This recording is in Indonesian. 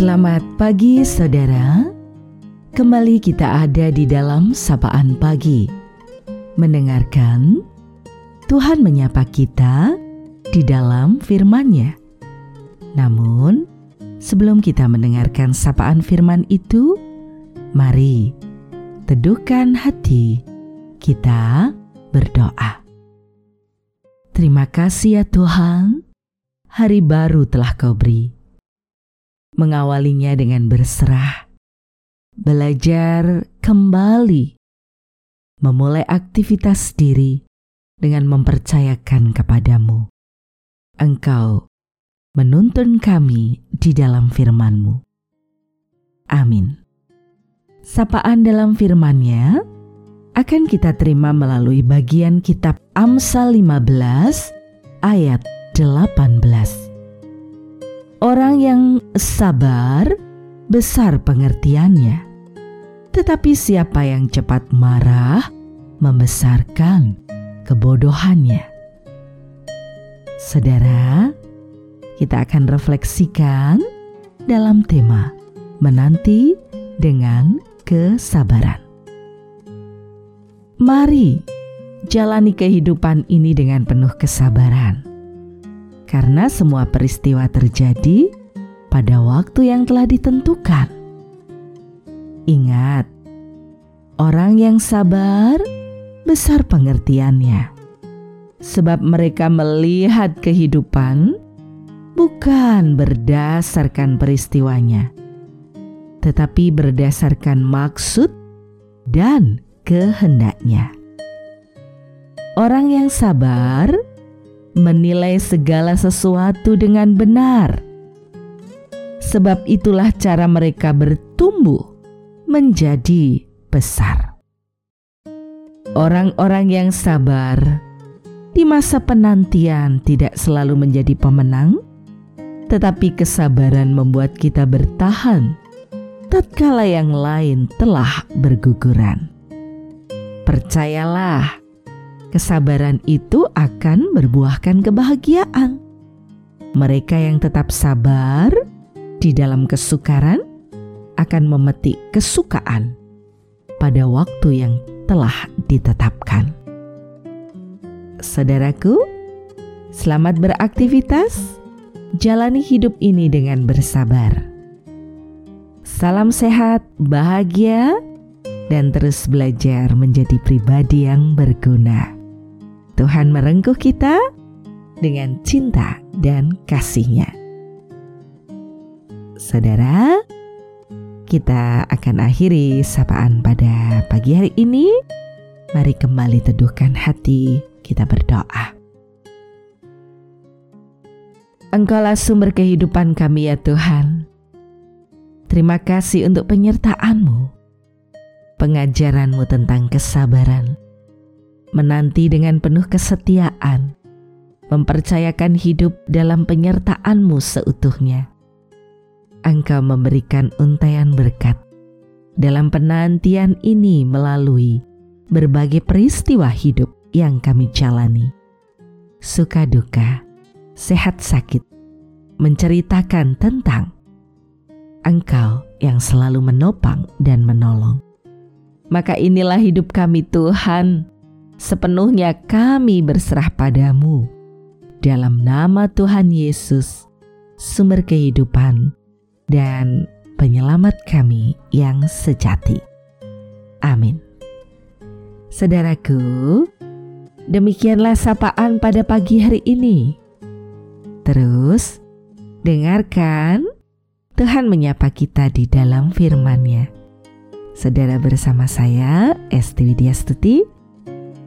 Selamat pagi saudara. Kembali kita ada di dalam sapaan pagi. Mendengarkan Tuhan menyapa kita di dalam firman-Nya. Namun sebelum kita mendengarkan sapaan firman itu Mari teduhkan hati kita berdoa. Terima kasih ya Tuhan. Hari baru telah kau beri mengawalinya dengan berserah, belajar kembali, memulai aktivitas diri dengan mempercayakan kepadamu. Engkau menuntun kami di dalam firman-Mu. Amin. Sapaan dalam firman-Nya akan kita terima melalui bagian kitab Amsal 15 ayat 18. Orang yang sabar besar pengertiannya, tetapi siapa yang cepat marah membesarkan kebodohannya. Saudara, kita akan refleksikan dalam tema menanti dengan kesabaran. Mari jalani kehidupan ini dengan penuh kesabaran karena semua peristiwa terjadi pada waktu yang telah ditentukan. Ingat, orang yang sabar besar pengertiannya, sebab mereka melihat kehidupan bukan berdasarkan peristiwanya, tetapi berdasarkan maksud dan kehendaknya. Orang yang sabar menilai segala sesuatu dengan benar. Sebab itulah cara mereka bertumbuh menjadi besar. Orang-orang yang sabar di masa penantian tidak selalu menjadi pemenang, tetapi kesabaran membuat kita bertahan tatkala yang lain telah berguguran. Percayalah, kesabaran itu akan berbuahkan kebahagiaan. Mereka yang tetap sabar di dalam kesukaran akan memetik kesukaan pada waktu yang telah ditetapkan. Saudaraku, selamat beraktivitas. Jalani hidup ini dengan bersabar. Salam sehat, bahagia, dan terus belajar menjadi pribadi yang berguna. Tuhan merengkuh kita dengan cinta dan kasihnya. Saudara, kita akan akhiri sapaan pada pagi hari ini. Mari kembali teduhkan hati, kita berdoa. Engkaulah sumber kehidupan kami ya Tuhan. Terima kasih untuk penyertaan-Mu, pengajaran-Mu tentang kesabaran, menanti dengan penuh kesetiaan, mempercayakan hidup dalam penyertaanmu seutuhnya. Engkau memberikan untaian berkat dalam penantian ini melalui berbagai peristiwa hidup yang kami jalani. Suka duka, sehat sakit, menceritakan tentang Engkau yang selalu menopang dan menolong. Maka inilah hidup kami Tuhan, sepenuhnya kami berserah padamu. Dalam nama Tuhan Yesus, sumber kehidupan dan penyelamat kami yang sejati. Amin. Saudaraku, demikianlah sapaan pada pagi hari ini. Terus, dengarkan Tuhan menyapa kita di dalam firman-Nya. Saudara bersama saya, Esti Widya Stuti,